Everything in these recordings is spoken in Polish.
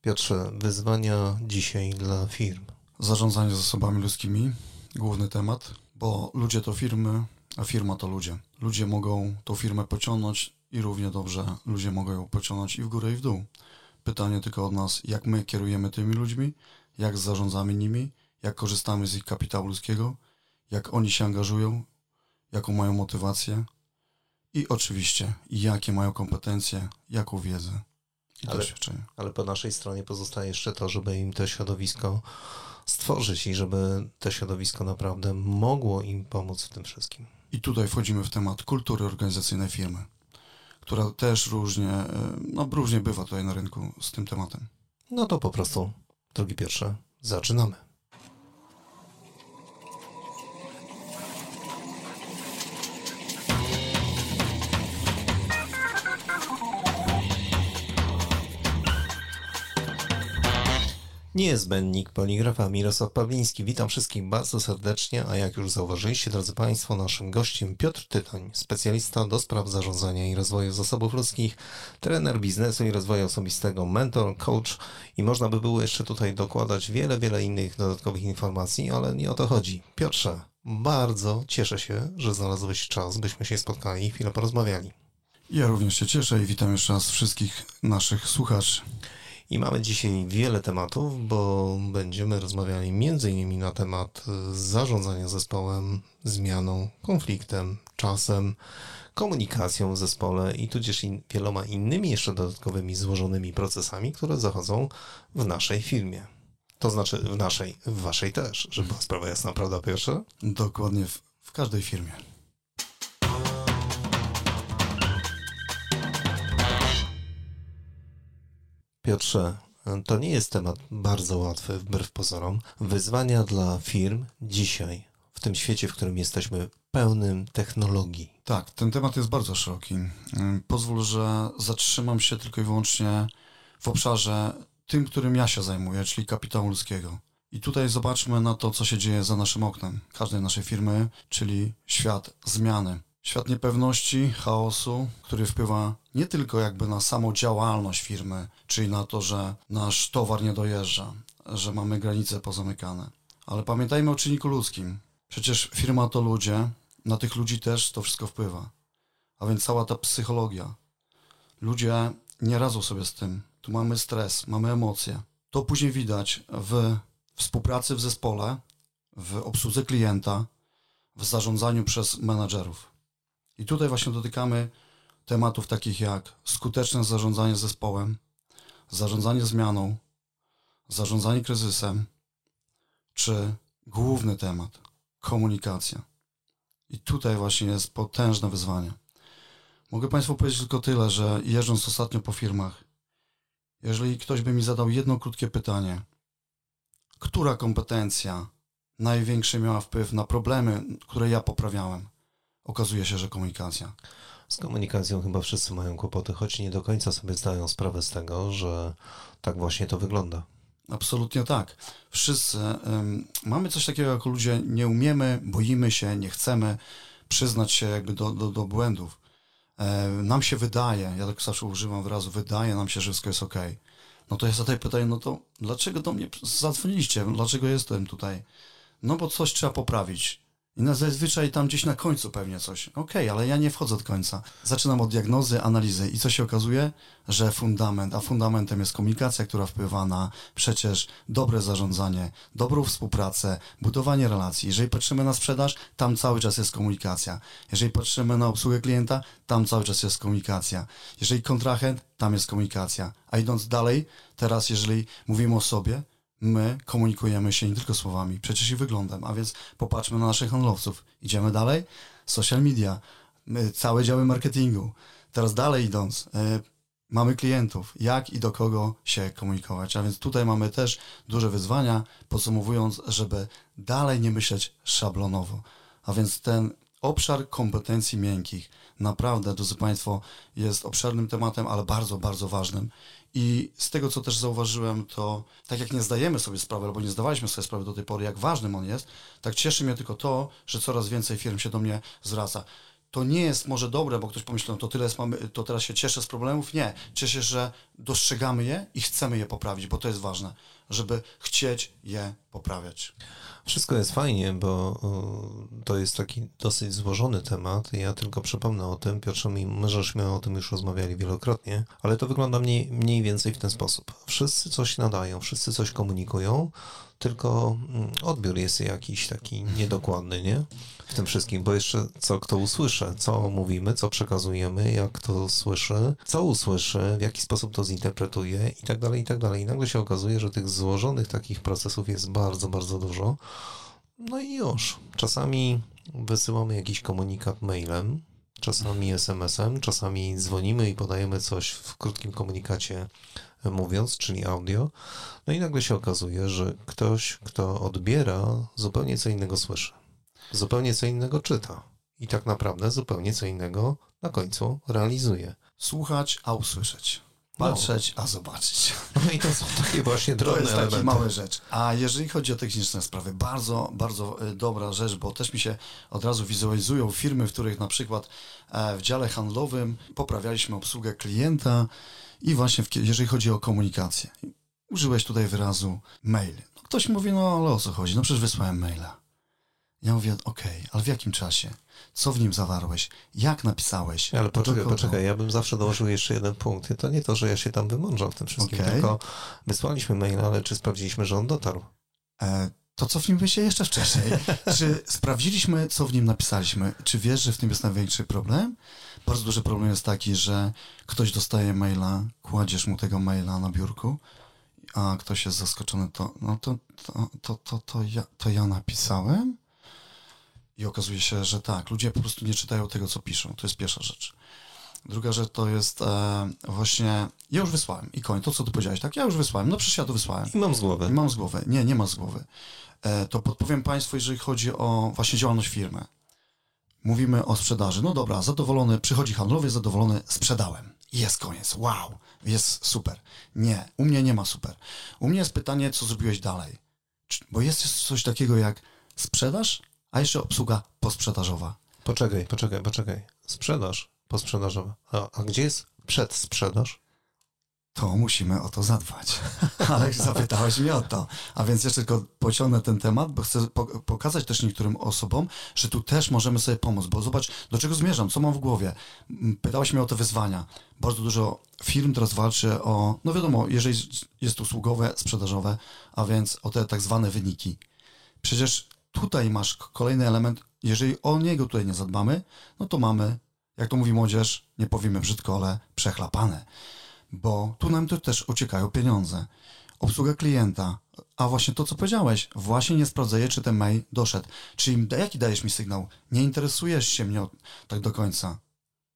Piotrze, wyzwania dzisiaj dla firm. Zarządzanie zasobami ludzkimi, główny temat, bo ludzie to firmy, a firma to ludzie. Ludzie mogą tą firmę pociągnąć i równie dobrze ludzie mogą ją pociągnąć i w górę i w dół. Pytanie tylko od nas, jak my kierujemy tymi ludźmi, jak zarządzamy nimi, jak korzystamy z ich kapitału ludzkiego, jak oni się angażują, jaką mają motywację i oczywiście jakie mają kompetencje, jaką wiedzę Ale-. Ale po naszej stronie pozostaje jeszcze to, żeby im to środowisko stworzyć i żeby to środowisko naprawdę mogło im pomóc w tym wszystkim. I tutaj wchodzimy w temat kultury organizacyjnej firmy, która też różnie, e, no różnie bywa tutaj na rynku z tym tematem. No to po prostu, drogi Piotrze, zaczynamy. Niezbędnik poligrafa Mirosław Pawliński. Witam wszystkich bardzo serdecznie, a jak już zauważyliście, drodzy Państwo, naszym gościem Piotr Tytoń, specjalista do spraw zarządzania i rozwoju zasobów ludzkich, trener biznesu i rozwoju osobistego, mentor, coach i można by było jeszcze tutaj dokładać wiele, wiele innych dodatkowych informacji, ale nie o to chodzi. Piotrze, bardzo cieszę się, że znalazłeś czas, byśmy się spotkali i chwilę porozmawiali. Ja również się cieszę i witam jeszcze raz wszystkich naszych słuchaczy. I mamy dzisiaj wiele tematów, bo będziemy rozmawiali m.in. na temat y, zarządzania zespołem, zmianą, konfliktem, czasem, komunikacją w zespole i tudzież in, wieloma innymi jeszcze dodatkowymi złożonymi procesami, które zachodzą w naszej firmie. To znaczy w naszej, w waszej też, żeby była sprawa jasna, prawda pierwsze? Dokładnie w, w każdej firmie. Piotrze, to nie jest temat bardzo łatwy, wbrew pozorom. Wyzwania dla firm dzisiaj, w tym świecie, w którym jesteśmy pełnym technologii. Tak, ten temat jest bardzo szeroki. Pozwól, że zatrzymam się tylko i wyłącznie w obszarze tym, którym ja się zajmuję, czyli kapitału ludzkiego. I tutaj zobaczmy na to, co się dzieje za naszym oknem, każdej naszej firmy, czyli świat zmiany. Świat niepewności, chaosu, który wpływa nie tylko jakby na samą działalność firmy, czyli na to, że nasz towar nie dojeżdża, że mamy granice pozamykane. Ale pamiętajmy o czynniku ludzkim. Przecież firma to ludzie, na tych ludzi też to wszystko wpływa. A więc cała ta psychologia. Ludzie nie radzą sobie z tym. Tu mamy stres, mamy emocje. To później widać w współpracy w zespole, w obsłudze klienta, w zarządzaniu przez menadżerów. I tutaj właśnie dotykamy tematów takich jak skuteczne zarządzanie zespołem, zarządzanie zmianą, zarządzanie kryzysem, czy główny temat komunikacja. I tutaj właśnie jest potężne wyzwanie. Mogę Państwu powiedzieć tylko tyle, że jeżdżąc ostatnio po firmach, jeżeli ktoś by mi zadał jedno krótkie pytanie, która kompetencja największy miała wpływ na problemy, które ja poprawiałem, okazuje się, że komunikacja. Z komunikacją chyba wszyscy mają kłopoty, choć nie do końca sobie zdają sprawę z tego, że tak właśnie to wygląda. Absolutnie tak. Wszyscy ym, mamy coś takiego jako ludzie, nie umiemy, boimy się, nie chcemy przyznać się jakby do, do, do błędów. E, nam się wydaje, ja tak zawsze używam wyrazu, wydaje nam się, że wszystko jest ok. No to ja zadaję pytanie, no to dlaczego do mnie zadzwoniliście? Dlaczego jestem tutaj? No bo coś trzeba poprawić. I na zazwyczaj tam gdzieś na końcu pewnie coś. Okej, ale ja nie wchodzę do końca. Zaczynam od diagnozy, analizy i co się okazuje? Że fundament, a fundamentem jest komunikacja, która wpływa na przecież dobre zarządzanie, dobrą współpracę, budowanie relacji. Jeżeli patrzymy na sprzedaż, tam cały czas jest komunikacja. Jeżeli patrzymy na obsługę klienta, tam cały czas jest komunikacja. Jeżeli kontrahent, tam jest komunikacja. A idąc dalej, teraz jeżeli mówimy o sobie, my komunikujemy się nie tylko słowami, przecież i wyglądem, a więc popatrzmy na naszych handlowców. Idziemy dalej, social media, całe działy marketingu. Teraz dalej idąc, y, mamy klientów, jak i do kogo się komunikować, a więc tutaj mamy też duże wyzwania, podsumowując, żeby dalej nie myśleć szablonowo, a więc ten obszar kompetencji miękkich naprawdę, drodzy Państwo, jest obszernym tematem, ale bardzo, bardzo ważnym. I z tego, co też zauważyłem, to tak jak nie zdajemy sobie sprawy, albo nie zdawaliśmy sobie sprawy do tej pory, jak ważnym on jest, tak cieszy mnie tylko to, że coraz więcej firm się do mnie zwraca. to nie jest może dobre, bo ktoś pomyśli, no to tyle jest, mamy, to teraz się cieszę z problemów. Nie, cieszę się, że dostrzegamy je i chcemy je poprawić, bo to jest ważne, żeby chcieć je poprawiać. Wszystko jest fajnie, bo y, to jest taki dosyć złożony temat. Ja tylko przypomnę o tym, Piotrze, my żeśmy o tym już rozmawiali wielokrotnie, ale to wygląda mniej, mniej więcej w ten sposób. Wszyscy coś nadają, wszyscy coś komunikują, tylko mm, odbiór jest jakiś taki niedokładny, nie? W tym wszystkim, bo jeszcze co kto usłyszy, co mówimy, co przekazujemy, jak kto słyszy, co usłyszy, w jaki sposób to zinterpretuje i tak dalej, i tak dalej. I nagle się okazuje, że tych złożonych takich procesów jest bardzo, bardzo dużo. No i już. Czasami wysyłamy jakiś komunikat mailem, czasami SMS-em, czasami dzwonimy i podajemy coś w krótkim komunikacie mówiąc, czyli audio. No i nagle się okazuje, że ktoś, kto odbiera, zupełnie co innego słyszy. Zupełnie co innego czyta. I tak naprawdę zupełnie co innego na końcu realizuje. Słuchać, a usłyszeć. Patrzeć, no. a zobaczyć. No i to są takie właśnie drobne To jest elementy. takie małe rzecz. A jeżeli chodzi o techniczne sprawy, bardzo, bardzo e, dobra rzecz, bo też mi się od razu wizualizują firmy, w których na przykład e, w dziale handlowym poprawialiśmy obsługę klienta i właśnie w, jeżeli chodzi o komunikację. Użyłeś tutaj wyrazu mail. No ktoś mówi, no ale o co chodzi? No przecież wysłałem maila. Ja mówię, okej, okay, ale w jakim czasie? Co w nim zawarłeś? Jak napisałeś? Ale poczekaj, poczekaj, ja bym zawsze dołożył jeszcze jeden punkt. To nie to, że ja się tam wymądrzam w tym wszystkim, okay. tylko wysłaliśmy maila, ale czy sprawdziliśmy, że on dotarł? E, to cofnijmy się jeszcze wcześniej. czy sprawdziliśmy, co w nim napisaliśmy? Czy wiesz, że w tym jest największy problem? Bardzo duży problem jest taki, że ktoś dostaje maila, kładziesz mu tego maila na biurku, a ktoś jest zaskoczony, to, no to, to, to, to, to, ja, to ja napisałem? I okazuje się, że tak, ludzie po prostu nie czytają tego, co piszą. To jest pierwsza rzecz. Druga rzecz to jest e, właśnie, ja już wysłałem i koń, to co ty powiedziałeś, tak, ja już wysłałem, no przecież ja to wysłałem. I mam z głowy. I mam z głowy, nie, nie ma z głowy. E, to podpowiem Państwu, jeżeli chodzi o właśnie działalność firmy. Mówimy o sprzedaży. No dobra, zadowolony, przychodzi handlowy, zadowolony, sprzedałem. Jest koniec, wow, jest super. Nie, u mnie nie ma super. U mnie jest pytanie, co zrobiłeś dalej. Bo jest coś takiego jak sprzedaż, a jeszcze obsługa posprzedażowa. Poczekaj, poczekaj, poczekaj. Sprzedaż posprzedażowa. A, a gdzie jest przedsprzedaż? To musimy o to zadbać. Ale zapytałeś mnie o to. A więc jeszcze tylko pociągnę ten temat, bo chcę pokazać też niektórym osobom, że tu też możemy sobie pomóc. Bo zobacz, do czego zmierzam, co mam w głowie. Pytałeś mnie o te wyzwania. Bardzo dużo firm teraz walczy o, no wiadomo, jeżeli jest usługowe, sprzedażowe, a więc o te tak zwane wyniki. Przecież tutaj masz kolejny element, jeżeli o niego tutaj nie zadbamy, no to mamy, jak to mówi młodzież, nie powiemy brzydko, ale przechlapane. Bo tu nam to też uciekają pieniądze. Obsługa klienta, a właśnie to, co powiedziałeś, właśnie nie sprawdzaję, czy ten mail doszedł. Czyli jaki dajesz mi sygnał? Nie interesujesz się mnie tak do końca.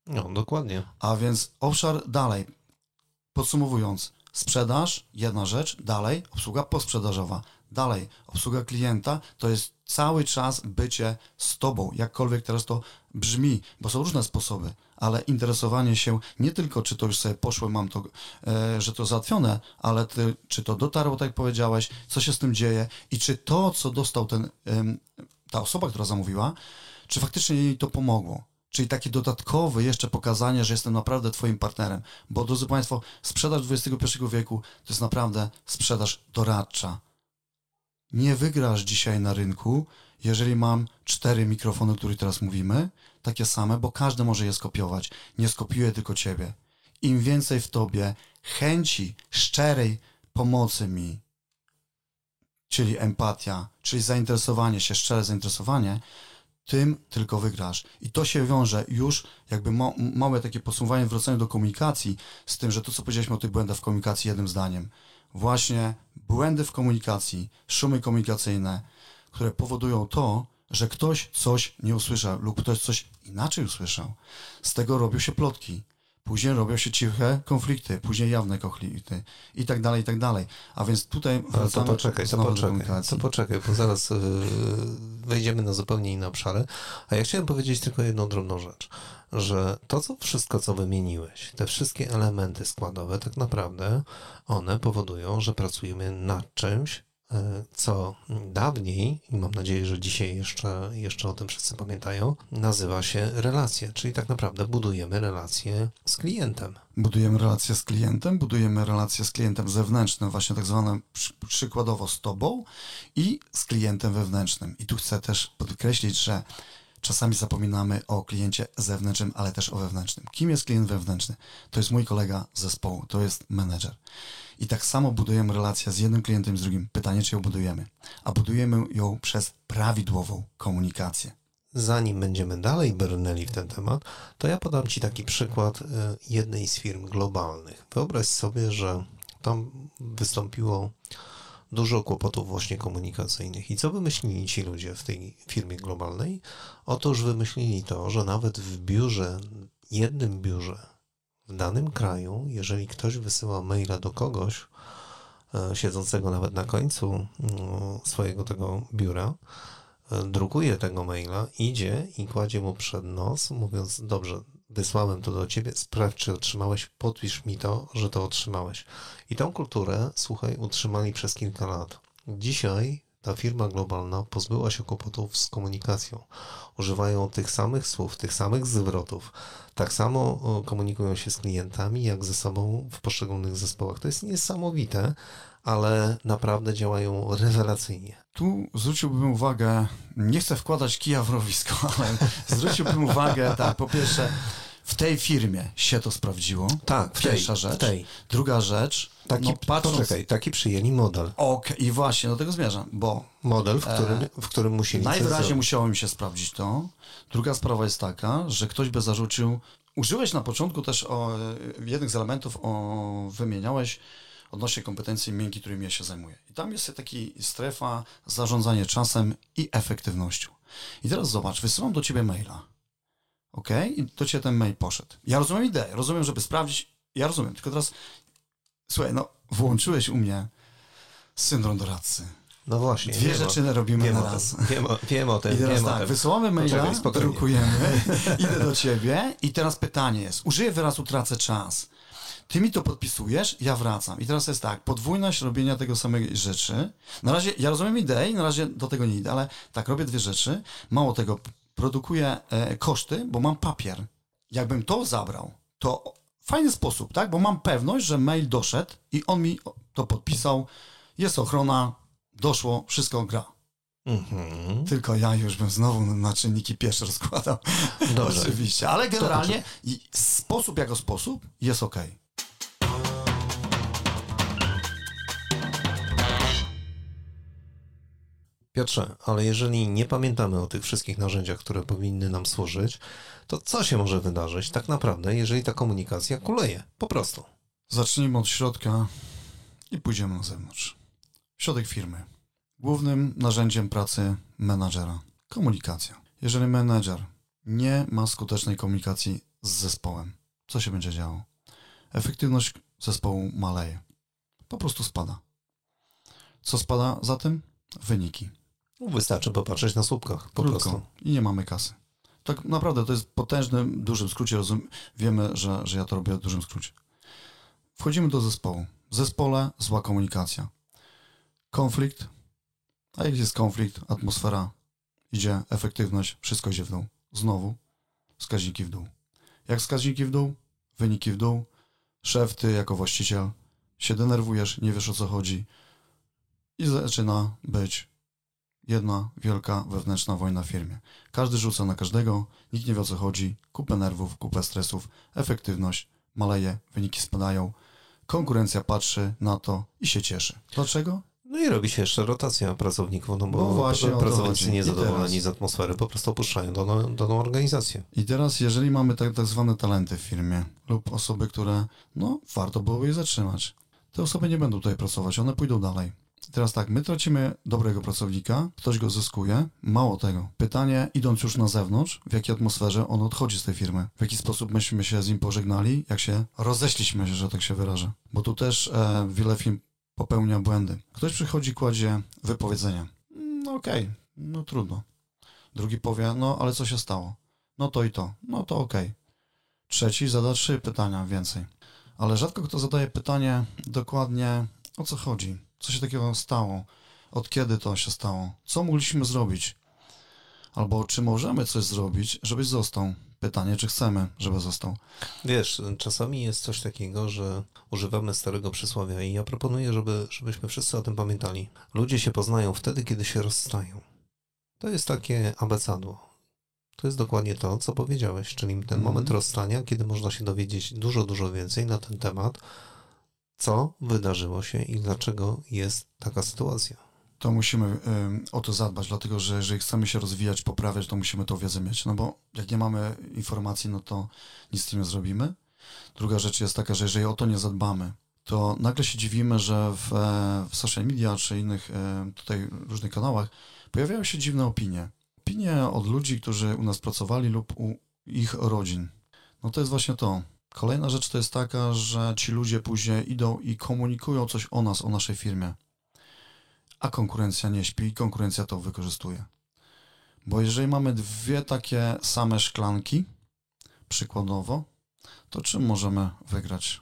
No, dokładnie. A więc obszar dalej. Podsumowując, sprzedaż, jedna rzecz, dalej, obsługa posprzedażowa, dalej, obsługa klienta to jest cały czas bycie z tobą, jakkolwiek teraz to brzmi, bo są różne sposoby, ale interesowanie się nie tylko, czy to już sobie poszło, mam to, e, że to załatwione, ale ty, czy to dotarło, tak jak powiedziałeś, co się z tym dzieje i czy to, co dostał ten, e, ta osoba, która zamówiła, czy faktycznie jej to pomogło. Czyli takie dodatkowe jeszcze pokazanie, że jestem naprawdę Twoim partnerem. Bo drodzy Państwo, sprzedaż XXI wieku to jest naprawdę sprzedaż doradcza. Nie wygrasz dzisiaj na rynku, jeżeli mam cztery mikrofony, o których teraz mówimy, takie same, bo każdy może je skopiować. Nie skopiuję tylko Ciebie. Im więcej w Tobie chęci szczerej pomocy mi, czyli empatia, czyli zainteresowanie się, szczere zainteresowanie, tym tylko wygrasz. I to się wiąże już jakby ma, małe takie podsumowanie, wracając do komunikacji, z tym, że to, co powiedzieliśmy o tych błędach w komunikacji jednym zdaniem. Właśnie błędy w komunikacji, szumy komunikacyjne, które powodują to, że ktoś coś nie usłyszał lub ktoś coś inaczej usłyszał. Z tego robią się plotki. Później robią się ciche konflikty, później jawne konflikty i tak dalej, i tak dalej. A więc tutaj Ale to poczekaj, to poczekaj, to poczekaj, bo zaraz yy, wejdziemy na zupełnie inne obszary. A ja chciałem powiedzieć tylko jedną drobną rzecz, że to co, wszystko, co wymieniłeś, te wszystkie elementy składowe, tak naprawdę one powodują, że pracujemy nad czymś, e, co dawniej, i mam nadzieję, że dzisiaj jeszcze, jeszcze o tym wszyscy pamiętają, nazywa się relacje, czyli tak naprawdę budujemy relacje z klientem. Budujemy relacje z klientem, budujemy relacje z klientem zewnętrznym, właśnie tak zwane przy, przykładowo z tobą i z klientem wewnętrznym. I tu chcę też podkreślić, że czasami zapominamy o kliencie zewnętrznym, ale też o wewnętrznym. Kim jest klient wewnętrzny? To jest mój kolega z zespołu, to jest menedżer. I tak samo budujemy relację z jednym klientem, z drugim. Pytanie, czy ją budujemy? A budujemy ją przez prawidłową komunikację. Zanim będziemy dalej brnęli w ten temat, to ja podam Ci taki przykład e, jednej z firm globalnych. Wyobraź sobie, że tam wystąpiło dużo kłopotów właśnie komunikacyjnych. I co wymyślili ci ludzie w tej firmie globalnej? Otóż wymyślili to, że nawet w biurze, jednym biurze w danym kraju, jeżeli ktoś wysyła maila do kogoś, e, siedzącego nawet na końcu mm, swojego tego biura, e, drukuje tego maila, idzie i kładzie mu przed nos, mówiąc: Dobrze, wysłałem to do ciebie, sprawdź, czy otrzymałeś, podpisz mi to, że to otrzymałeś. I tą kulturę, słuchaj, utrzymali przez kilka lat. Dzisiaj ta firma globalna pozbyła się kłopotów z komunikacją. Używają tych samych słów, tych samych zwrotów. Tak samo komunikują się z klientami, jak ze sobą w poszczególnych zespołach. To jest niesamowite, ale naprawdę działają rewelacyjnie. Tu zwróciłbym uwagę, nie chcę wkładać kija w rowisko, ale zwróciłbym uwagę, tak, po pierwsze, w tej firmie się to sprawdziło. Tak, w Pierwsza tej, rzecz. W tej. Druga rzecz, Taki, no, patrząc... poczekaj, taki przyjęli model. Ok, i właśnie do tego zmierzam, bo Model, w którym, w którym musieli najwyraźniej musiało mi się sprawdzić to. Druga sprawa jest taka, że ktoś by zarzucił, użyłeś na początku też o, jednych z elementów, o, wymieniałeś odnośnie kompetencji miękkiej, którymi ja się zajmuję. I tam jest taki strefa zarządzanie czasem i efektywnością. I teraz zobacz, wysyłam do ciebie maila. Ok? I do ciebie ten mail poszedł. Ja rozumiem ideę, rozumiem, żeby sprawdzić. Ja rozumiem, tylko teraz słuchaj, no włączyłeś u mnie syndrom doradcy. No właśnie. Dwie rzeczy o, robimy wiem na raz. Tym, wiem, o, wiem o tym. I teraz tak, wysyłamy maila, Poczekaj, spokojnie. drukujemy, idę do ciebie i teraz pytanie jest, użyję wyrazu tracę czas. Ty mi to podpisujesz, ja wracam. I teraz jest tak, podwójność robienia tego samej rzeczy. Na razie, ja rozumiem ideę i na razie do tego nie idę, ale tak, robię dwie rzeczy. Mało tego, produkuję e, koszty, bo mam papier. Jakbym to zabrał, to fajny sposób, tak? Bo mam pewność, że mail doszedł i on mi to podpisał, jest ochrona, doszło, wszystko gra. Mhm. Tylko ja już bym znowu na czynniki pierwsze rozkładał. Dobrze. Oczywiście, ale generalnie sposób jako sposób jest ok. Piotrze, ale jeżeli nie pamiętamy o tych wszystkich narzędziach, które powinny nam służyć, to co się może wydarzyć tak naprawdę, jeżeli ta komunikacja kuleje? Po prostu. Zacznijmy od środka i pójdziemy na zewnątrz. Środek firmy. Głównym narzędziem pracy menadżera. Komunikacja. Jeżeli menedżer nie ma skutecznej komunikacji z zespołem, co się będzie działo? Efektywność zespołu maleje. Po prostu spada. Co spada za tym? Wyniki. Wystarczy popatrzeć na słupkach. Po Krótko. prostu. I nie mamy kasy. Tak naprawdę to jest potężnym, dużym skrócie. Rozum, wiemy, że, że ja to robię w dużym skrócie. Wchodzimy do zespołu. W zespole zła komunikacja. Konflikt. A jak jest konflikt, atmosfera idzie, efektywność, wszystko idzie w dół. Znowu wskaźniki w dół. Jak wskaźniki w dół, wyniki w dół, szef, ty jako właściciel się denerwujesz, nie wiesz o co chodzi i zaczyna być jedna wielka wewnętrzna wojna w firmie. Każdy rzuca na każdego, nikt nie wie o co chodzi, kupę nerwów, kupę stresów, efektywność maleje, wyniki spadają, konkurencja patrzy na to i się cieszy. Dlaczego? No i robi się jeszcze rotacja pracowników, no bo No właśnie pracownicy niezadowoleni z atmosfery po prostu opuszczają daną, daną organizację. I teraz, jeżeli mamy tak, tak zwane talenty w firmie lub osoby, które, no, warto byłoby je zatrzymać, te osoby nie będą tutaj pracować, one pójdą dalej. Teraz tak, my tracimy dobrego pracownika, ktoś go zyskuje. Mało tego. Pytanie, idąc już na zewnątrz, w jakiej atmosferze on odchodzi z tej firmy? W jaki sposób myśmy się z nim pożegnali, jak się rozeszliśmy, że tak się wyrażę. Bo tu też e, wiele firm popełnia błędy. Ktoś przychodzi, kładzie wypowiedzenie. No okej, no trudno. Drugi powie, no ale co się stało? No to i to. No to okej. Trzeci zada trzy pytania więcej. Ale rzadko kto zadaje pytanie dokładnie o co chodzi, co się takiego stało. Od kiedy to się stało? Co mogliśmy zrobić? Albo czy możemy coś zrobić, żebyś został? Pytanie, czy chcemy, żeby został. Wiesz, czasami jest coś takiego, że używamy starego przysłowia i ja proponuję, żeby, żebyśmy wszyscy o tym pamiętali. Ludzie się poznają wtedy, kiedy się rozstają. To jest takie abecadło. To jest dokładnie to, co powiedziałeś, czyli ten Mhm. moment rozstania, kiedy można się dowiedzieć dużo, dużo więcej na ten temat, co wydarzyło się i dlaczego jest taka sytuacja. To musimy o to zadbać, dlatego że jeżeli chcemy się rozwijać, poprawiać, to musimy tą wiedzę mieć. No bo jak nie mamy informacji, no to nic z tym nie zrobimy. Druga rzecz jest taka, że jeżeli o to nie zadbamy, to nagle się dziwimy, że w, e, w social media czy innych e, tutaj różnych kanałach pojawiają się dziwne opinie. Opinie od ludzi, którzy u nas pracowali lub u ich rodzin. No to jest właśnie to. Kolejna rzecz to jest taka, że ci ludzie później idą i komunikują coś o nas, o naszej firmie a konkurencja nie śpi i konkurencja to wykorzystuje. Bo jeżeli mamy dwie takie same szklanki, przykładowo, to czym możemy wygrać?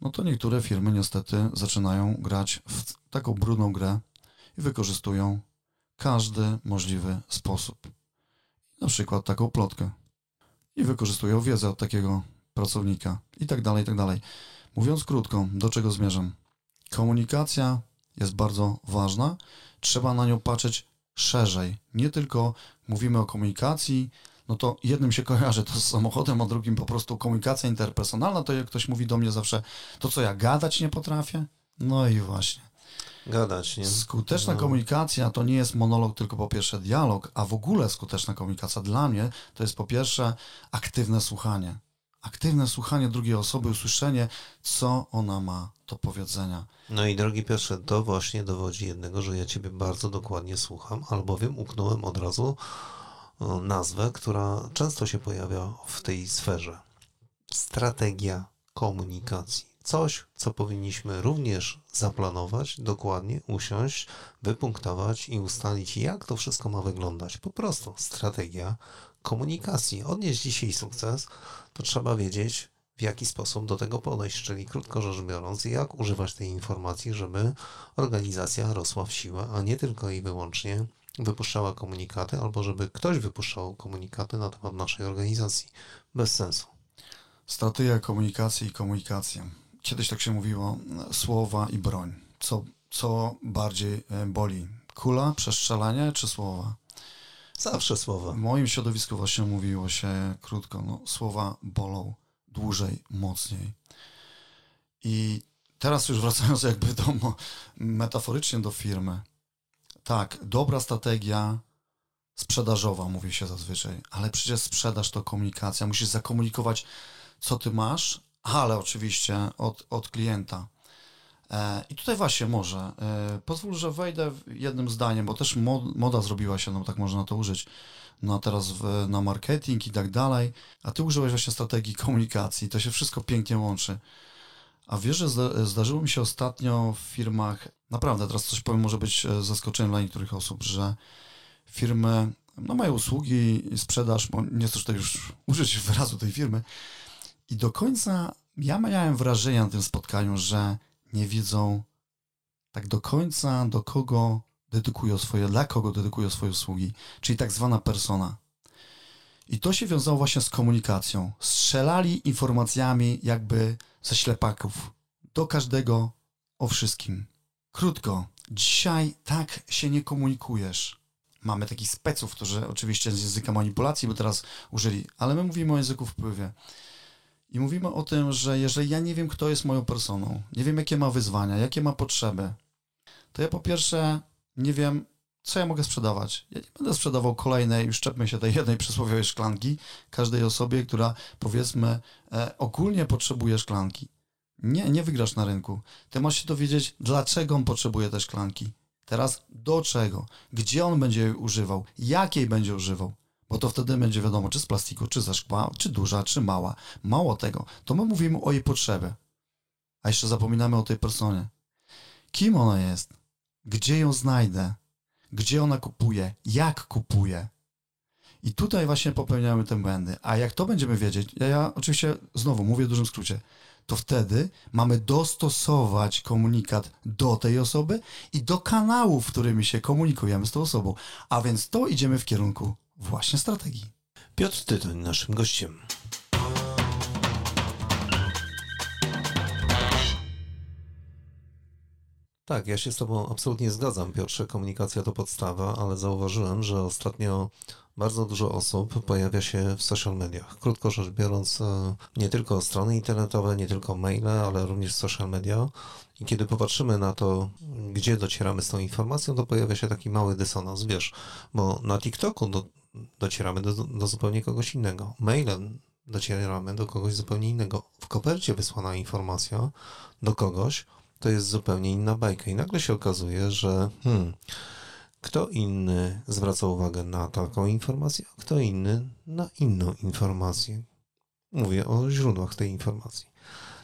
No to niektóre firmy niestety zaczynają grać w taką brudną grę i wykorzystują każdy możliwy sposób. Na przykład taką plotkę. I wykorzystują wiedzę od takiego pracownika i tak dalej, i tak dalej. Mówiąc krótko, do czego zmierzam? Komunikacja jest bardzo ważna. Trzeba na nią patrzeć szerzej. Nie tylko mówimy o komunikacji, no to jednym się kojarzy to z samochodem, a drugim po prostu komunikacja interpersonalna. To jak ktoś mówi do mnie zawsze, to co ja gadać nie potrafię? No i właśnie. Gadać, nie? Skuteczna No. komunikacja to nie jest monolog, tylko po pierwsze dialog, a w ogóle skuteczna komunikacja dla mnie to jest po pierwsze aktywne słuchanie. Aktywne słuchanie drugiej osoby, usłyszenie, co ona ma do powiedzenia. No i drogi Piotrze, to właśnie dowodzi jednego, że ja Ciebie bardzo dokładnie słucham, albowiem uknąłem od razu o, nazwę, która często się pojawia w tej sferze. Strategia komunikacji. Coś, co powinniśmy również zaplanować, dokładnie usiąść, wypunktować i ustalić, jak to wszystko ma wyglądać. Po prostu strategia komunikacji. Odnieść dzisiaj sukces, to trzeba wiedzieć, w jaki sposób do tego podejść, czyli krótko rzecz biorąc, jak używać tej informacji, żeby organizacja rosła w siłę, a nie tylko i wyłącznie wypuszczała komunikaty, albo żeby ktoś wypuszczał komunikaty na temat naszej organizacji. Bez sensu. Strategia komunikacji i komunikacja. Kiedyś tak się mówiło, słowa i broń. Co, co bardziej e, boli? Kula, przestrzelanie czy słowa? Zawsze słowa. W moim środowisku właśnie mówiło się krótko, no, słowa bolą dłużej, mocniej. I teraz już wracając jakby do, metaforycznie do firmy. Tak, dobra strategia sprzedażowa, mówi się zazwyczaj, ale przecież sprzedaż to komunikacja. Musisz zakomunikować, co ty masz, ale oczywiście od, od klienta. E, I tutaj właśnie może, e, pozwól, że wejdę jednym zdaniem, bo też mod, moda zrobiła się, no tak można to użyć, no teraz w, na marketing i tak dalej, a ty użyłeś właśnie strategii komunikacji, to się wszystko pięknie łączy. A wiesz, że zda, zdarzyło mi się ostatnio w firmach, naprawdę teraz coś powiem, może być e, zaskoczeniem dla niektórych osób, że firmy no, mają usługi sprzedaż, bo nie chcę tutaj już użyć wyrazu tej firmy, i do końca ja miałem wrażenie na tym spotkaniu, że nie wiedzą tak do końca, do kogo dedykują swoje, dla kogo dedykują swoje usługi, czyli tak zwana persona. I to się wiązało właśnie z komunikacją. Strzelali informacjami jakby ze ślepaków do każdego o wszystkim. Krótko, dzisiaj tak się nie komunikujesz. Mamy takich speców, którzy oczywiście z języka manipulacji by teraz użyli, ale my mówimy o języku wpływie. I mówimy o tym, że jeżeli ja nie wiem, kto jest moją personą, nie wiem, jakie ma wyzwania, jakie ma potrzeby, to ja po pierwsze nie wiem, co ja mogę sprzedawać. Ja nie będę sprzedawał kolejnej, już czepmy się tej jednej przysłowiowej szklanki, każdej osobie, która powiedzmy e, ogólnie potrzebuje szklanki. Nie, nie wygrasz na rynku. Ty masz się dowiedzieć, dlaczego on potrzebuje tej szklanki. Teraz do czego? Gdzie on będzie jej używał? Jakiej będzie używał? Bo to wtedy będzie wiadomo, czy z plastiku, czy ze szkła, czy duża, czy mała. Mało tego, to my mówimy o jej potrzebie. A jeszcze zapominamy o tej personie. Kim ona jest? Gdzie ją znajdę? Gdzie ona kupuje? Jak kupuje? I tutaj właśnie popełniamy te błędy. A jak to będziemy wiedzieć, ja, ja oczywiście znowu mówię w dużym skrócie, to wtedy mamy dostosować komunikat do tej osoby i do kanałów, którymi się komunikujemy z tą osobą. A więc to idziemy w kierunku właśnie strategii. Piotr Tytoń naszym gościem. Tak, ja się z Tobą absolutnie zgadzam, Piotrze. Komunikacja to podstawa, ale zauważyłem, że ostatnio bardzo dużo osób pojawia się w social mediach. Krótko rzecz biorąc, e, nie tylko strony internetowe, nie tylko maile, ale również social media. I kiedy popatrzymy na to, gdzie docieramy z tą informacją, to pojawia się taki mały dysonans, wiesz, bo na TikToku do, docieramy do, do zupełnie kogoś innego. Mailem docieramy do kogoś zupełnie innego. W kopercie wysłana informacja do kogoś, to jest zupełnie inna bajka. I nagle się okazuje, że hmm, kto inny zwraca uwagę na taką informację, a kto inny na inną informację. Mówię o źródłach tej informacji.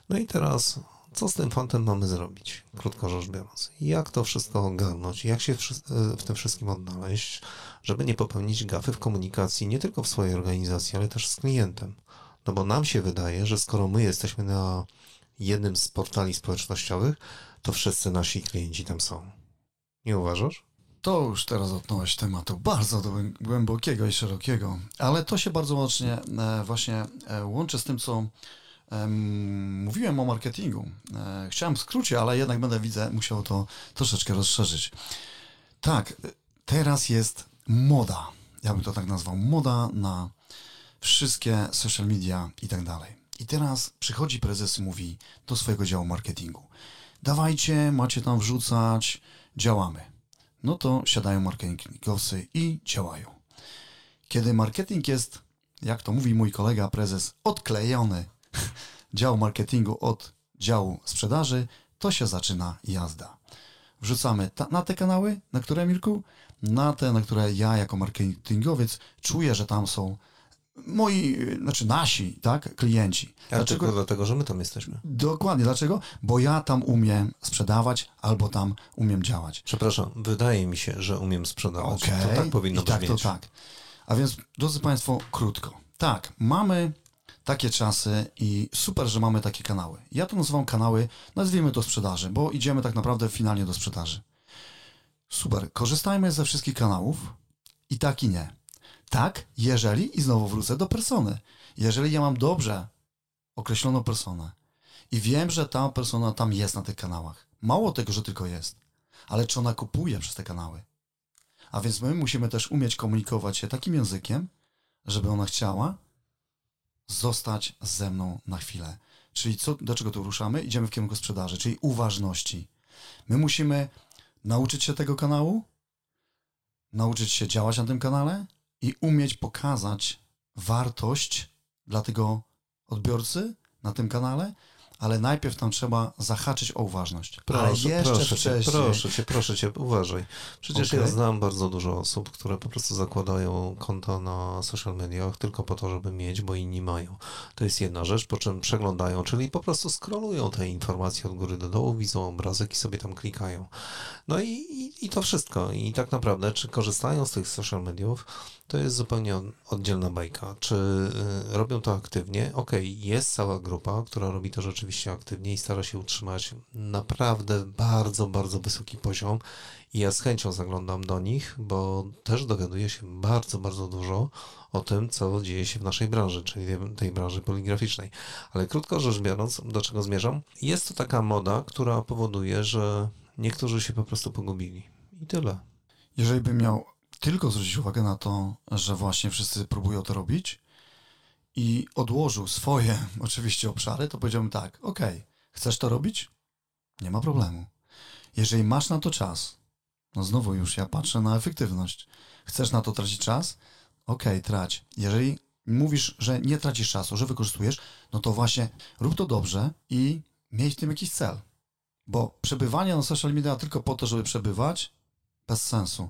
No i teraz, co z tym fantem mamy zrobić, krótko rzecz biorąc? Jak to wszystko ogarnąć? Jak się w tym wszystkim odnaleźć, żeby nie popełnić gafy w komunikacji nie tylko w swojej organizacji, ale też z klientem? No bo nam się wydaje, że skoro my jesteśmy na jednym z portali społecznościowych, to wszyscy nasi klienci tam są. Nie uważasz? To już teraz dotknąłeś tematu bardzo głębokiego i szerokiego, ale to się bardzo mocno e, właśnie e, łączy z tym, co mówiłem o marketingu. E, chciałem w skrócie, ale jednak będę, widzę, musiał to troszeczkę rozszerzyć. Tak, teraz jest moda, ja bym to tak nazwał, moda na wszystkie social media i tak dalej. I teraz przychodzi prezes i mówi do swojego działu marketingu: Dawajcie, macie tam wrzucać, działamy. No to siadają marketingowcy i działają. Kiedy marketing jest, jak to mówi mój kolega prezes, odklejony dział marketingu od działu sprzedaży, to się zaczyna jazda. Wrzucamy ta, na te kanały, na które Mirku? Na te, na które ja jako marketingowiec czuję, że tam są moi, znaczy nasi, tak, klienci. Dlaczego? Dlatego, że my tam jesteśmy. Dokładnie. Dlaczego? Bo ja tam umiem sprzedawać albo tam umiem działać. Przepraszam, wydaje mi się, że umiem sprzedawać. Okay. To tak powinno I tak, brzmieć. to tak. A więc, drodzy Państwo, krótko. Tak, mamy takie czasy i super, że mamy takie kanały. Ja to nazywam kanały, nazwijmy to sprzedaży, bo idziemy tak naprawdę finalnie do sprzedaży. Super, korzystajmy ze wszystkich kanałów i tak i nie. Tak, jeżeli, i znowu wrócę do persony, jeżeli ja mam dobrze określoną personę i wiem, że ta persona tam jest na tych kanałach, mało tego, że tylko jest, ale czy ona kupuje przez te kanały? A więc my musimy też umieć komunikować się takim językiem, żeby ona chciała zostać ze mną na chwilę. Czyli co, do czego tu ruszamy? Idziemy w kierunku sprzedaży, czyli uważności. My musimy nauczyć się tego kanału, nauczyć się działać na tym kanale? I umieć pokazać wartość dla tego odbiorcy na tym kanale, ale najpierw tam trzeba zahaczyć o uważność. Proszę, ale jeszcze proszę wcześniej... cię, proszę cię, proszę cię, uważaj. Przecież okay. ja znam bardzo dużo osób, które po prostu zakładają konta na social mediach tylko po to, żeby mieć, bo inni mają. To jest jedna rzecz, po czym przeglądają, czyli po prostu scrollują te informacje od góry do dołu, widzą obrazek i sobie tam klikają. No i, i, i to wszystko. I tak naprawdę, czy korzystają z tych social mediów, to jest zupełnie oddzielna bajka. Czy y, robią to aktywnie? Okej, okay, jest cała grupa, która robi to rzeczywiście aktywnie i stara się utrzymać naprawdę bardzo, bardzo wysoki poziom. I ja z chęcią zaglądam do nich, bo też dogaduję się bardzo, bardzo dużo o tym, co dzieje się w naszej branży, czyli tej branży poligraficznej. Ale krótko rzecz biorąc, do czego zmierzam? Jest to taka moda, która powoduje, że niektórzy się po prostu pogubili. I tyle. Jeżeli bym miał tylko zwrócić uwagę na to, że właśnie wszyscy próbują to robić i odłożył swoje oczywiście obszary, to powiedziałbym tak, ok, chcesz to robić? Nie ma problemu. Jeżeli masz na to czas, no znowu już ja patrzę na efektywność. Chcesz na to tracić czas? Ok, trać. Jeżeli mówisz, że nie tracisz czasu, że wykorzystujesz, no to właśnie rób to dobrze i miej w tym jakiś cel. Bo przebywanie na social media tylko po to, żeby przebywać, bez sensu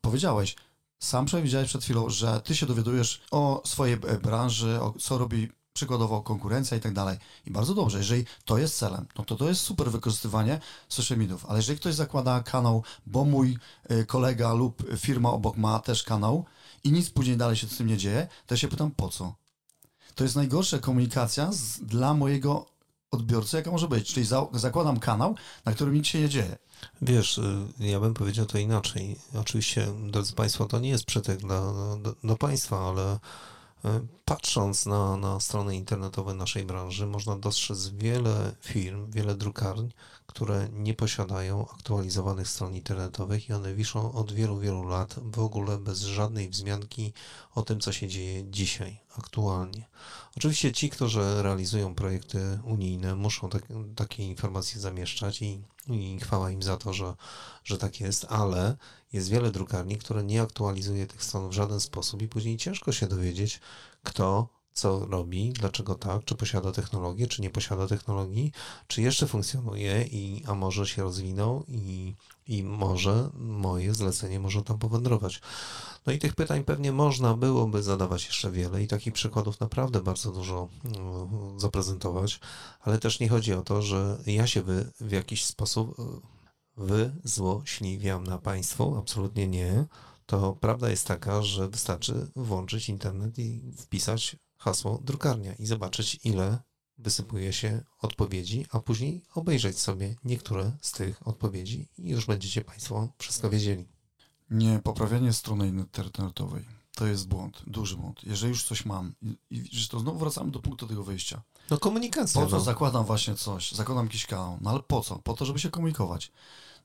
powiedziałeś, sam przewidziałeś przed chwilą, że ty się dowiadujesz o swojej e, branży, o co robi przykładowo konkurencja i tak dalej. I bardzo dobrze, jeżeli to jest celem, no to to jest super wykorzystywanie social mediów. Ale jeżeli ktoś zakłada kanał, bo mój e, kolega lub firma obok ma też kanał i nic później dalej się z tym nie dzieje, to ja się pytam po co? To jest najgorsza komunikacja z, dla mojego odbiorcy, jaka może być. Czyli za, zakładam kanał, na którym nic się nie dzieje. Wiesz, y, ja bym powiedział to inaczej. Oczywiście, drodzy Państwo, to nie jest przytyk dla, do, do Państwa, ale E, patrząc na, na strony internetowe naszej branży, można dostrzec wiele firm, wiele drukarni, które nie posiadają aktualizowanych stron internetowych i one wiszą od wielu, wielu lat w ogóle bez żadnej wzmianki o tym, co się dzieje dzisiaj, aktualnie. Oczywiście ci, którzy realizują projekty unijne, muszą tak, takie informacje zamieszczać i, i chwała im za to, że, że tak jest, ale jest wiele drukarni, które nie aktualizuje tych stron w żaden sposób i później ciężko się dowiedzieć, kto co robi, dlaczego tak, czy posiada technologię, czy nie posiada technologii, czy jeszcze funkcjonuje, i, a może się rozwinął i, i może moje zlecenie może tam powędrować. No i tych pytań pewnie można byłoby zadawać jeszcze wiele i takich przykładów naprawdę bardzo dużo no, zaprezentować, ale też nie chodzi o to, że ja się wy, w jakiś sposób wyzłośliwiam na państwo, absolutnie nie. To prawda jest taka, że wystarczy włączyć internet i wpisać hasło drukarnia i zobaczyć, ile wysypuje się odpowiedzi, a później obejrzeć sobie niektóre z tych odpowiedzi i już będziecie Państwo wszystko wiedzieli. Nie, poprawianie strony internetowej to jest błąd, duży błąd. Jeżeli już coś mam i, i to znowu wracamy do punktu tego wyjścia. No komunikacja. Po co no. zakładam właśnie coś, zakładam jakiś kanał, no ale po co? Po to, żeby się komunikować.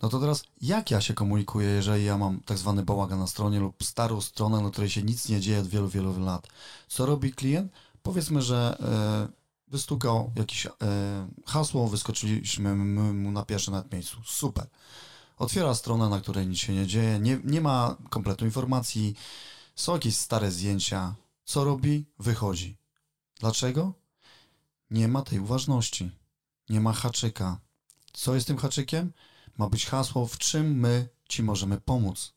No to teraz, jak ja się komunikuję, jeżeli ja mam tak zwany bałagan na stronie lub starą stronę, na której się nic nie dzieje od wielu, wielu lat? Co robi klient? Powiedzmy, że e, wystukał jakieś e, hasło, wyskoczyliśmy mu na pierwsze nawet miejscu. Super. Otwiera stronę, na której nic się nie dzieje, nie, nie ma kompletu informacji, są jakieś stare zdjęcia. Co robi? Wychodzi. Dlaczego? Nie ma tej uważności. Nie ma haczyka. Co jest tym haczykiem? Ma być hasło, w czym my Ci możemy pomóc.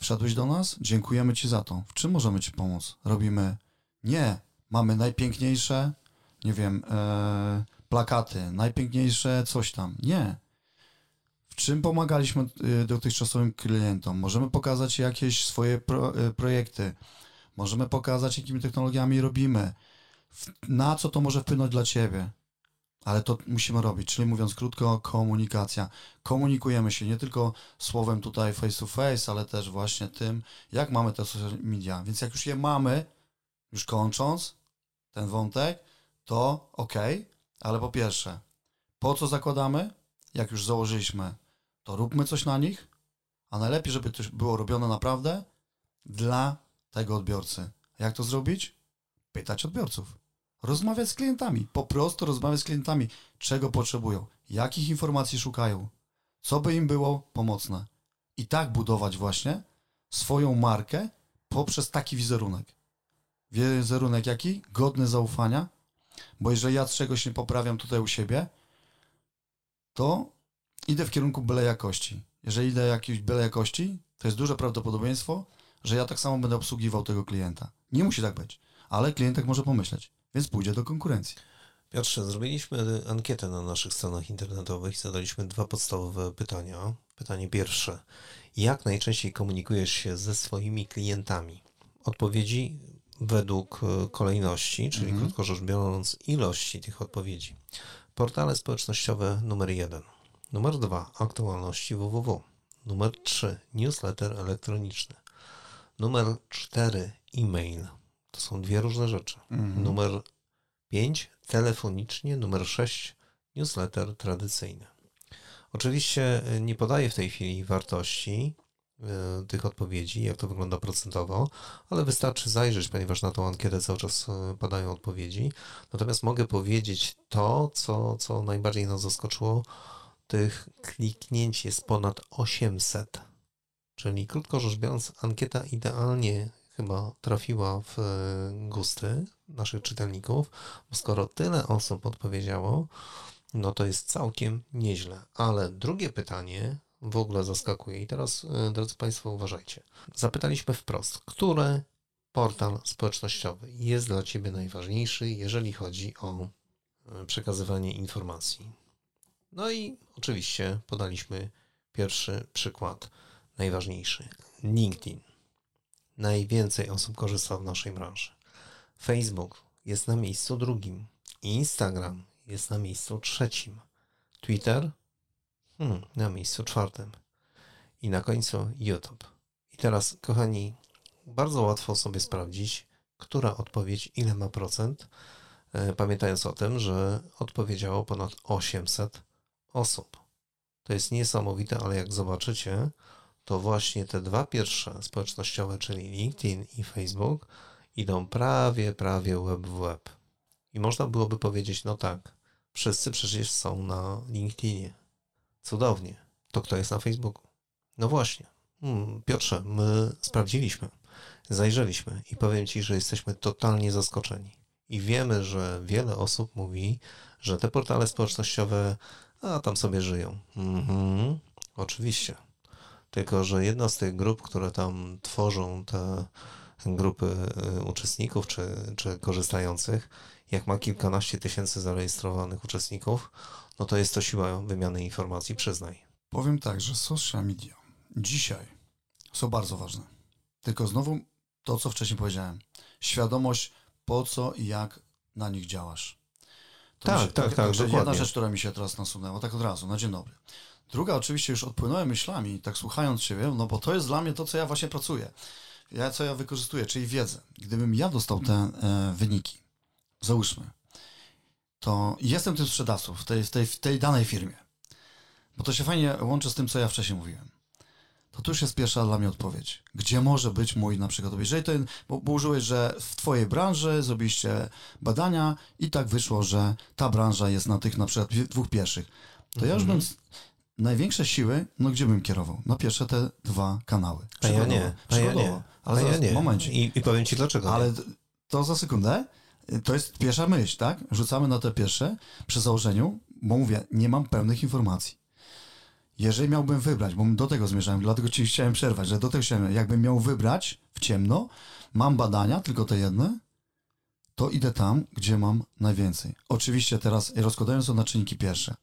Wszedłeś do nas? Dziękujemy Ci za to. W czym możemy Ci pomóc? Robimy nie. Mamy najpiękniejsze, nie wiem, e, plakaty, najpiękniejsze coś tam. Nie. W czym pomagaliśmy e, dotychczasowym klientom? Możemy pokazać jakieś swoje pro, e, projekty. Możemy pokazać, jakimi technologiami robimy. Na co to może wpłynąć dla Ciebie? Ale to musimy robić. Czyli mówiąc krótko, komunikacja. Komunikujemy się nie tylko słowem tutaj face to face, ale też właśnie tym, jak mamy te social media. Więc jak już je mamy, już kończąc ten wątek, to ok, ale po pierwsze, po co zakładamy? Jak już założyliśmy, to róbmy coś na nich, a najlepiej, żeby to było robione naprawdę dla tego odbiorcy. Jak to zrobić? Pytać odbiorców rozmawiać z klientami, po prostu rozmawiać z klientami, czego potrzebują, jakich informacji szukają, co by im było pomocne. I tak budować właśnie swoją markę poprzez taki wizerunek. Wizerunek jaki? Godny zaufania, bo jeżeli ja czegoś nie poprawiam tutaj u siebie, to idę w kierunku byle jakości. Jeżeli idę jakiejś byle jakości, to jest duże prawdopodobieństwo, że ja tak samo będę obsługiwał tego klienta. Nie musi tak być, ale klient tak może pomyśleć więc pójdzie do konkurencji. Piotrze, zrobiliśmy ankietę na naszych stronach internetowych i zadaliśmy dwa podstawowe pytania. Pytanie pierwsze. Jak najczęściej komunikujesz się ze swoimi klientami? Odpowiedzi według e, kolejności, czyli mhm. krótko rzecz biorąc, ilości tych odpowiedzi. Portale społecznościowe numer jeden. Numer dwa, aktualności www. Numer trzy, newsletter elektroniczny. Numer cztery, e-mail. To są dwie różne rzeczy. Mhm. Numer 5 telefonicznie, numer 6 newsletter tradycyjny. Oczywiście e, nie podaję w tej chwili wartości y, tych odpowiedzi, jak to wygląda procentowo, ale wystarczy zajrzeć, ponieważ na tą ankietę cały czas e, padają odpowiedzi. Natomiast mogę powiedzieć to, co, co najbardziej nas zaskoczyło. Tych kliknięć jest ponad 800. Czyli krótko rzecz biorąc, ankieta idealnie chyba trafiła w e, gusty naszych czytelników, bo skoro tyle osób odpowiedziało, no to jest całkiem nieźle. Ale drugie pytanie w ogóle zaskakuje. I teraz, e, drodzy Państwo, uważajcie. Zapytaliśmy wprost, który portal społecznościowy jest dla Ciebie najważniejszy, jeżeli chodzi o e, przekazywanie informacji. No i oczywiście podaliśmy pierwszy przykład, najważniejszy LinkedIn najwięcej osób korzysta w naszej branży. Facebook jest na miejscu drugim. Instagram jest na miejscu trzecim. Twitter hmm, na miejscu czwartym. I na końcu YouTube. I teraz, kochani, bardzo łatwo sobie sprawdzić, która odpowiedź ile ma procent, e, pamiętając o tym, że odpowiedziało ponad 800 osób. To jest niesamowite, ale jak zobaczycie, to właśnie te dwa pierwsze społecznościowe, czyli LinkedIn i Facebook, idą prawie, prawie web w web. I można byłoby powiedzieć, no tak, wszyscy przecież są na LinkedInie. Cudownie. To kto jest na Facebooku? No właśnie. Hmm, Piotrze, my sprawdziliśmy, zajrzeliśmy i powiem Ci, że jesteśmy totalnie zaskoczeni. I wiemy, że wiele osób mówi, że te portale społecznościowe, a tam sobie żyją. Mhm, oczywiście. Tylko, że jedna z tych grup, które tam tworzą te grupy y, uczestników czy, czy korzystających, jak ma kilkanaście tysięcy zarejestrowanych uczestników, no to jest to siła wymiany informacji, przyznaj. Powiem tak, że social media dzisiaj są bardzo ważne. Tylko znowu to, co wcześniej powiedziałem. Świadomość, po co i jak na nich działasz. To Tak, się- tak, tak, Także jedna rzecz, która mi się teraz nasunęła, tak od razu, na dzień dobry. Druga, oczywiście już odpłynąłem myślami, tak słuchając Ciebie, no bo to jest dla mnie to, co ja właśnie pracuję. Ja, co ja wykorzystuję, czyli wiedzę. Gdybym ja dostał te e, wyniki, załóżmy, to jestem tym sprzedawcą w tej, w, tej, w tej danej firmie, bo to się fajnie łączy z tym, co ja wcześniej mówiłem. To tu już jest pierwsza dla mnie odpowiedź. Gdzie może być mój na przykład, jeżeli to, bo, bo użyłeś, że w twojej branży zrobiliście badania i tak wyszło, że ta branża jest na tych na przykład dwóch pierwszych, to ja już bym z- największe siły, no gdzie bym kierował? Na pierwsze te dwa kanały. A ja nie, a ja nie, ale ja nie. I, I powiem Ci dlaczego. Ale to za sekundę. To jest pierwsza myśl, tak? Rzucamy na te pierwsze przy założeniu, bo mówię, nie mam pełnych informacji. Jeżeli miałbym wybrać, bo do tego zmierzałem, dlatego ci chciałem przerwać, że do tego chciałem, jakbym miał wybrać w ciemno, mam badania, tylko te jedne, to idę tam, gdzie mam najwięcej. Oczywiście teraz rozkładając to na czynniki pierwsze,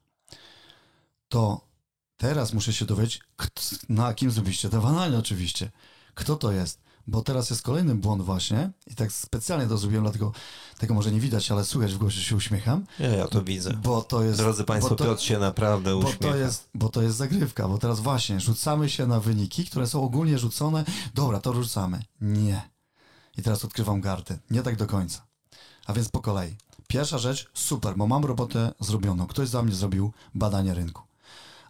to teraz muszę się dowiedzieć, na kim zrobiliście te badania oczywiście. Kto to jest? Bo teraz jest kolejny błąd właśnie i tak specjalnie to zrobiłem, dlatego tego może nie widać, ale słychać w głosie się uśmiecham, Ja, ja to widzę. bo to jest... Drodzy Państwo, bo to, Piotr się naprawdę bo uśmiecha. to, jest, bo to jest zagrywka, bo teraz właśnie rzucamy się na wyniki, które są ogólnie rzucone. Dobra, to rzucamy. Nie. I teraz odkrywam karty. Nie tak do końca. A więc po kolei. Pierwsza rzecz, super, bo mam robotę zrobioną. Ktoś za mnie zrobił badanie rynku.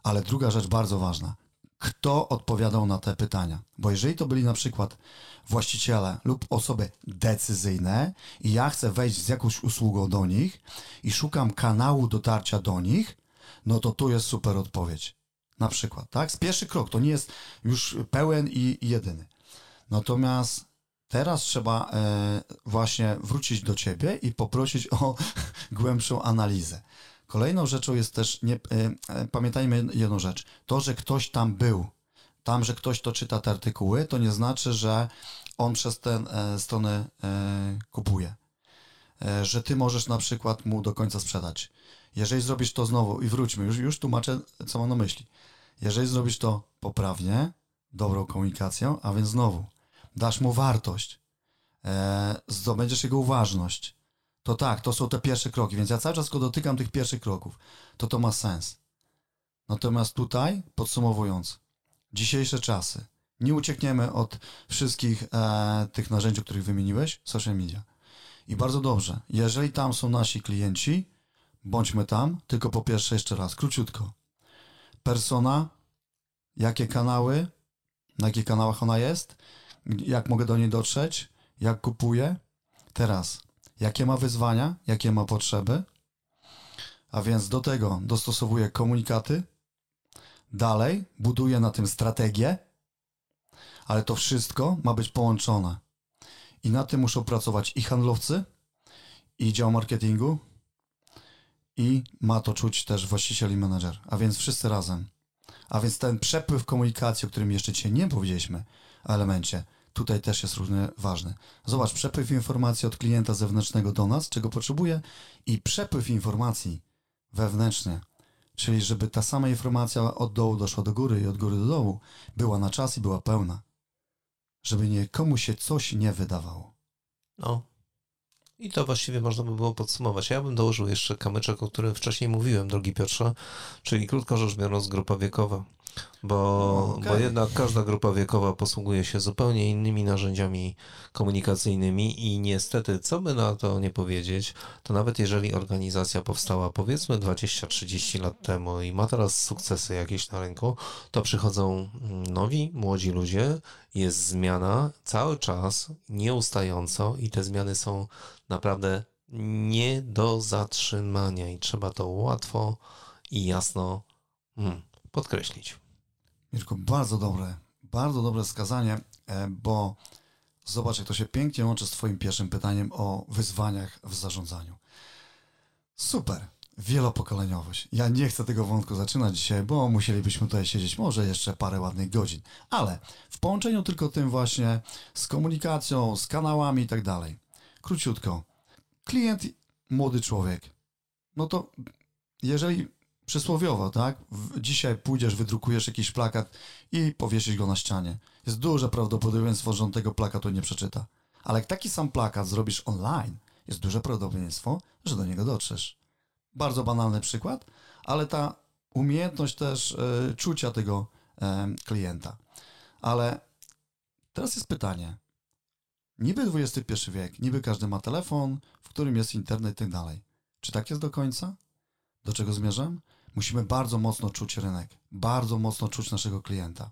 Ale druga rzecz bardzo ważna. Kto odpowiadał na te pytania? Bo jeżeli to byli na przykład właściciele lub osoby decyzyjne i ja chcę wejść z jakąś usługą do nich i szukam kanału dotarcia do nich, no to tu jest super odpowiedź. Na przykład, tak? Pierwszy krok to nie jest już pełen i, i jedyny. Natomiast teraz trzeba e, właśnie wrócić do ciebie i poprosić o głębszą analizę. Kolejną rzeczą jest też, nie, e, e, pamiętajmy jedną rzecz, to, że ktoś tam był, tam, że ktoś to czyta te artykuły, to nie znaczy, że on przez tę e, stronę kupuje. Że ty możesz na przykład mu do końca sprzedać. Jeżeli zrobisz to znowu, i wróćmy, już, już tłumaczę, co mam na myśli. Jeżeli zrobisz to poprawnie, dobrą komunikacją, a więc znowu, dasz mu wartość, zdobędziesz jego uważność, to tak, to są te pierwsze kroki, więc ja cały czas go dotykam tych pierwszych kroków, to to ma sens. Natomiast tutaj, podsumowując, dzisiejsze czasy, nie uciekniemy od wszystkich e, tych narzędzi, o których wymieniłeś, social media. I bardzo dobrze, jeżeli tam są nasi klienci, bądźmy tam, tylko po pierwsze jeszcze raz, króciutko. Persona, jakie kanały, na jakich kanałach ona jest, jak mogę do niej dotrzeć, jak kupuję. Teraz, jakie ma wyzwania, jakie ma potrzeby, a więc do tego dostosowuję komunikaty, dalej buduję na tym strategię, ale to wszystko ma być połączone. I na tym muszą pracować i handlowcy, i dział marketingu, i ma to czuć też właściciel i menedżer, a więc wszyscy razem. A więc ten przepływ komunikacji, o którym jeszcze dzisiaj nie powiedzieliśmy, elemencie, tutaj też jest równie ważny. Zobacz, przepływ informacji od klienta zewnętrznego do nas, czego potrzebuje, i przepływ informacji wewnętrznie, czyli żeby ta sama informacja od dołu doszła do góry i od góry do dołu, była na czas i była pełna. Żeby nie komu się coś nie wydawało. No. I to właściwie można by było podsumować. Ja bym dołożył jeszcze kamyczek, o którym wcześniej mówiłem, drogi Piotrze, czyli krótko rzecz biorąc grupa wiekowa. Bo, okay. bo jednak każda grupa wiekowa posługuje się zupełnie innymi narzędziami komunikacyjnymi i niestety, co by na to nie powiedzieć, to nawet jeżeli organizacja powstała powiedzmy 20-30 lat temu i ma teraz sukcesy jakieś na rynku, to przychodzą nowi, młodzi ludzie, jest zmiana cały czas, nieustająco i te zmiany są naprawdę nie do zatrzymania i trzeba to łatwo i jasno hmm, podkreślić. Mirko, bardzo dobre, bardzo dobre wskazanie, e, bo zobacz, jak to się pięknie łączy z Twoim pierwszym pytaniem o wyzwaniach w zarządzaniu. Super, wielopokoleniowość. Ja nie chcę tego wątku zaczynać dzisiaj, bo musielibyśmy tutaj siedzieć może jeszcze parę ładnych godzin, ale w połączeniu tylko tym właśnie z komunikacją, z kanałami i tak dalej. Króciutko. Klient, młody człowiek. No to jeżeli przysłowiowo, tak? Dzisiaj pójdziesz, wydrukujesz jakiś plakat i powiesisz go na ścianie. Jest duże prawdopodobieństwo, że on tego plakatu nie przeczyta. Ale jak taki sam plakat zrobisz online, jest duże prawdopodobieństwo, że do niego dotrzesz. Bardzo banalny przykład, ale ta umiejętność też y, czucia tego y, klienta. Ale teraz jest pytanie. Niby XXI wiek, niby każdy ma telefon, w którym jest internet i tak dalej. Czy tak jest do końca? Do czego zmierzam? Musimy bardzo mocno czuć rynek, bardzo mocno czuć naszego klienta.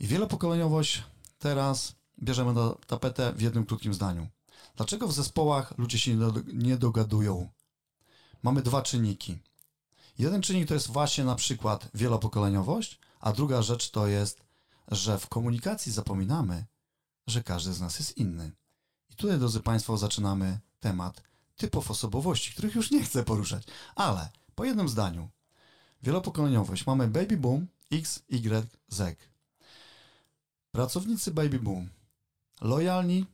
I wielopokoleniowość teraz bierzemy na tapetę w jednym krótkim zdaniu. Dlaczego w zespołach ludzie się nie dogadują? Mamy dwa czynniki. Jeden czynnik to jest właśnie na przykład wielopokoleniowość, a druga rzecz to jest, że w komunikacji zapominamy, że każdy z nas jest inny. I tutaj, drodzy Państwo, zaczynamy temat typów osobowości, których już nie chcę poruszać, ale po jednym zdaniu. Wielopokoleniowość. Mamy baby boom, X, Y, Z. Pracownicy baby boom. Lojalni,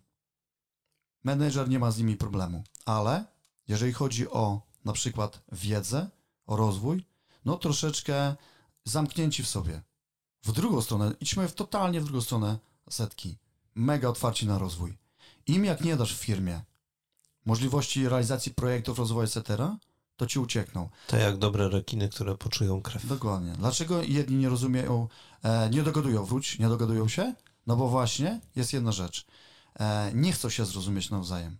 menedżer nie ma z nimi problemu, ale jeżeli chodzi o na przykład wiedzę, o rozwój, no troszeczkę zamknięci w sobie. W drugą stronę, idźmy w totalnie w drugą stronę setki. Mega otwarci na rozwój. Im jak nie dasz w firmie możliwości realizacji projektów, rozwoju, etc., to ci uciekną. To jak dobre rekiny, które poczują krew. Dokładnie. Dlaczego jedni nie rozumieją, e, nie dogadują, wróć, nie dogadują się? No bo właśnie jest jedna rzecz. E, nie chcą się zrozumieć nawzajem.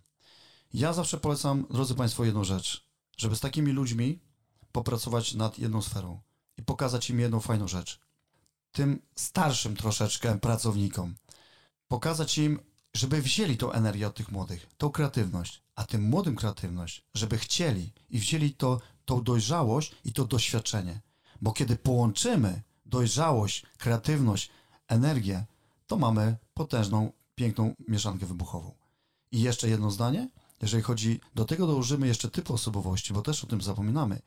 Ja zawsze polecam, drodzy Państwo, jedną rzecz. Żeby z takimi ludźmi popracować nad jedną sferą i pokazać im jedną fajną rzecz. Tym starszym troszeczkę pracownikom. Pokazać im, żeby wzięli tą energię od tych młodych, tą kreatywność, a tym młodym kreatywność, żeby chcieli i wzięli to, tą dojrzałość i to doświadczenie. Bo kiedy połączymy dojrzałość, kreatywność, energię, to mamy potężną, piękną mieszankę wybuchową. I jeszcze jedno zdanie. Jeżeli chodzi, do tego dołożymy jeszcze typu osobowości, bo też o tym zapominamy.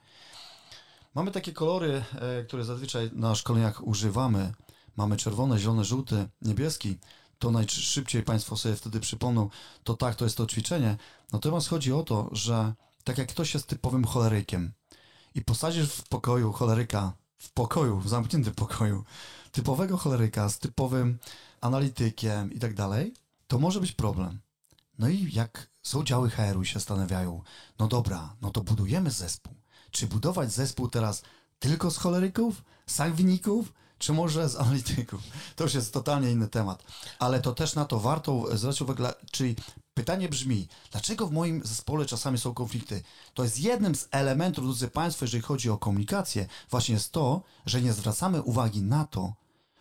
Mamy takie kolory, e, które zazwyczaj na szkoleniach używamy. Mamy czerwony, zielony, żółty, niebieski to najszybciej Państwo sobie wtedy przypomną, to tak, to jest to ćwiczenie. Natomiast chodzi o to, że tak jak ktoś jest typowym cholerykiem i posadzisz w pokoju choleryka, w pokoju, w zamkniętym pokoju, typowego choleryka z typowym analitykiem i tak dalej, to może być problem. No i jak są działy HR-u i się zastanawiają, no dobra, no to budujemy zespół. Czy budować zespół teraz tylko z choleryków, sangwiników, czy może z analityków. To już jest totalnie inny temat. Ale to też na to warto zwrócić uwagę, czyli pytanie brzmi, dlaczego w moim zespole czasami są konflikty? To jest jednym z elementów, drodzy Państwo, jeżeli chodzi o komunikację, właśnie jest to, że nie zwracamy uwagi na to,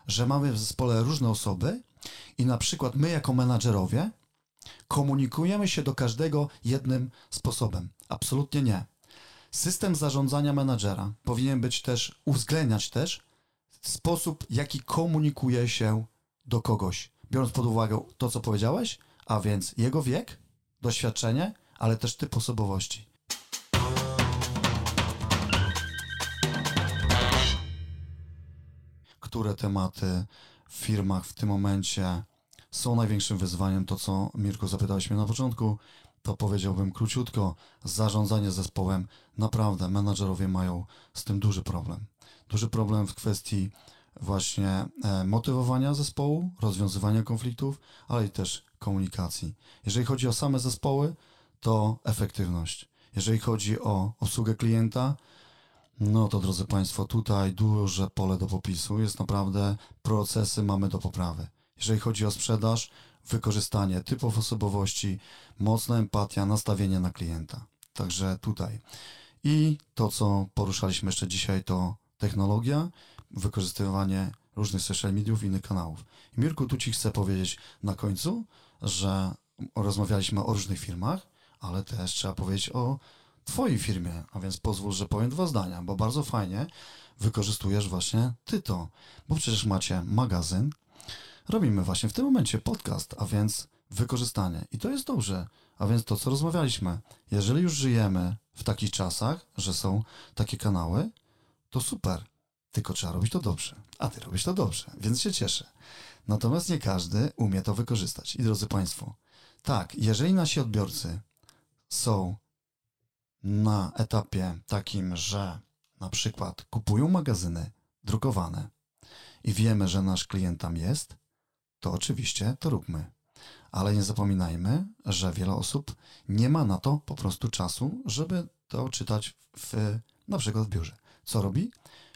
że mamy w zespole różne osoby i na przykład my jako menadżerowie komunikujemy się do każdego jednym sposobem. Absolutnie nie. System zarządzania menadżera powinien być też, uwzględniać też sposób, jaki komunikuje się do kogoś. Biorąc pod uwagę to, co powiedziałeś, a więc jego wiek, doświadczenie, ale też typ osobowości. Które tematy w firmach w tym momencie są największym wyzwaniem? To, co Mirko zapytałeś mnie na początku, to powiedziałbym króciutko, zarządzanie zespołem. Naprawdę menadżerowie mają z tym duży problem duży problem w kwestii właśnie e, motywowania zespołu, rozwiązywania konfliktów, ale i też komunikacji. Jeżeli chodzi o same zespoły, to efektywność. Jeżeli chodzi o obsługę klienta, no to drodzy Państwo, tutaj duże pole do popisu. Jest naprawdę procesy mamy do poprawy. Jeżeli chodzi o sprzedaż, wykorzystanie typów osobowości, mocna empatia, nastawienie na klienta. Także tutaj. I to, co poruszaliśmy jeszcze dzisiaj, to technologia, wykorzystywanie różnych social mediów i innych kanałów. I Mirku, tu Ci chcę powiedzieć na końcu, że rozmawialiśmy o różnych firmach, ale też trzeba powiedzieć o Twojej firmie, a więc pozwól, że powiem dwa zdania, bo bardzo fajnie wykorzystujesz właśnie Ty to, bo przecież macie magazyn, robimy właśnie w tym momencie podcast, a więc wykorzystanie. I to jest dobrze, a więc to, co rozmawialiśmy. Jeżeli już żyjemy w takich czasach, że są takie kanały, to super. Tylko trzeba robić to dobrze. A ty robisz to dobrze, więc się cieszę. Natomiast nie każdy umie to wykorzystać. I drodzy Państwo, tak, jeżeli nasi odbiorcy są na etapie takim, że na przykład kupują magazyny drukowane i wiemy, że nasz klient tam jest, to oczywiście to róbmy. Ale nie zapominajmy, że wiele osób nie ma na to po prostu czasu, żeby to czytać w, na przykład w biurze. Co robi?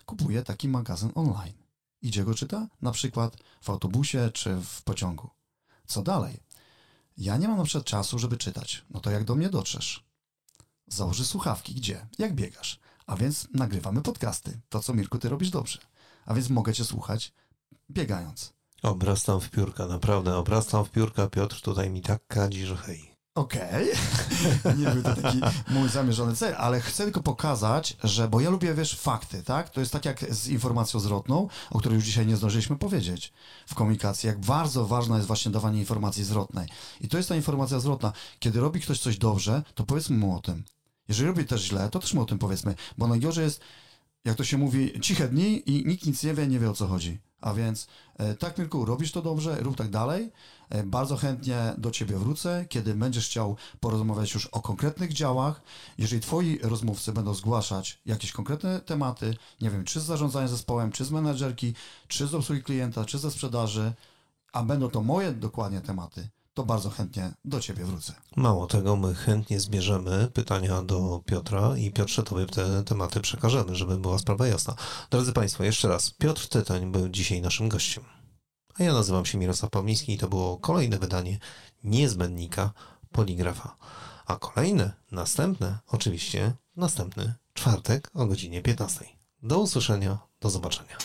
Kupuje taki magazyn online. Idzie go czyta na przykład w autobusie czy w pociągu. Co dalej? Ja nie mam na przykład czasu, żeby czytać. No to jak do mnie dotrzesz? Założy słuchawki. Gdzie? Jak biegasz? A więc nagrywamy podcasty. To, co Mirku, ty robisz dobrze. A więc mogę cię słuchać biegając. Obrastam w piórka, naprawdę. Obrastam w piórka. Piotr tutaj mi tak kadzi, że hej. Okej, okay. nie był to taki mój zamierzony cel, ale chcę tylko pokazać, że, bo ja lubię, wiesz, fakty, tak? To jest tak jak z informacją zwrotną, o której już dzisiaj nie zdążyliśmy powiedzieć w komunikacji, jak bardzo ważne jest właśnie dawanie informacji zwrotnej. I to jest ta informacja zwrotna. Kiedy robi ktoś coś dobrze, to powiedzmy mu o tym. Jeżeli robi też źle, to też mu o tym powiedzmy, bo najgorzej jest, jak to się mówi, ciche dni i nikt nic nie wie, nie wie o co chodzi. A więc e, tak, Mirku, robisz to dobrze, rób tak dalej. E, bardzo chętnie do Ciebie wrócę, kiedy będziesz chciał porozmawiać już o konkretnych działach. Jeżeli Twoi rozmówcy będą zgłaszać jakieś konkretne tematy, nie wiem, czy z zarządzania zespołem, czy z menedżerki, czy z obsługi klienta, czy ze sprzedaży, a będą to moje dokładnie tematy, to bardzo chętnie do Ciebie wrócę. Mało tego, my chętnie zbierzemy pytania do Piotra i Piotrze Tobie te tematy przekażemy, żeby była sprawa jasna. Drodzy Państwo, jeszcze raz, Piotr Tytoń był dzisiaj naszym gościem. A ja nazywam się Mirosław Pawliński i to było kolejne wydanie niezbędnika Poligrafa. A kolejne, następne, oczywiście następny czwartek o godzinie 15. Do usłyszenia, do zobaczenia.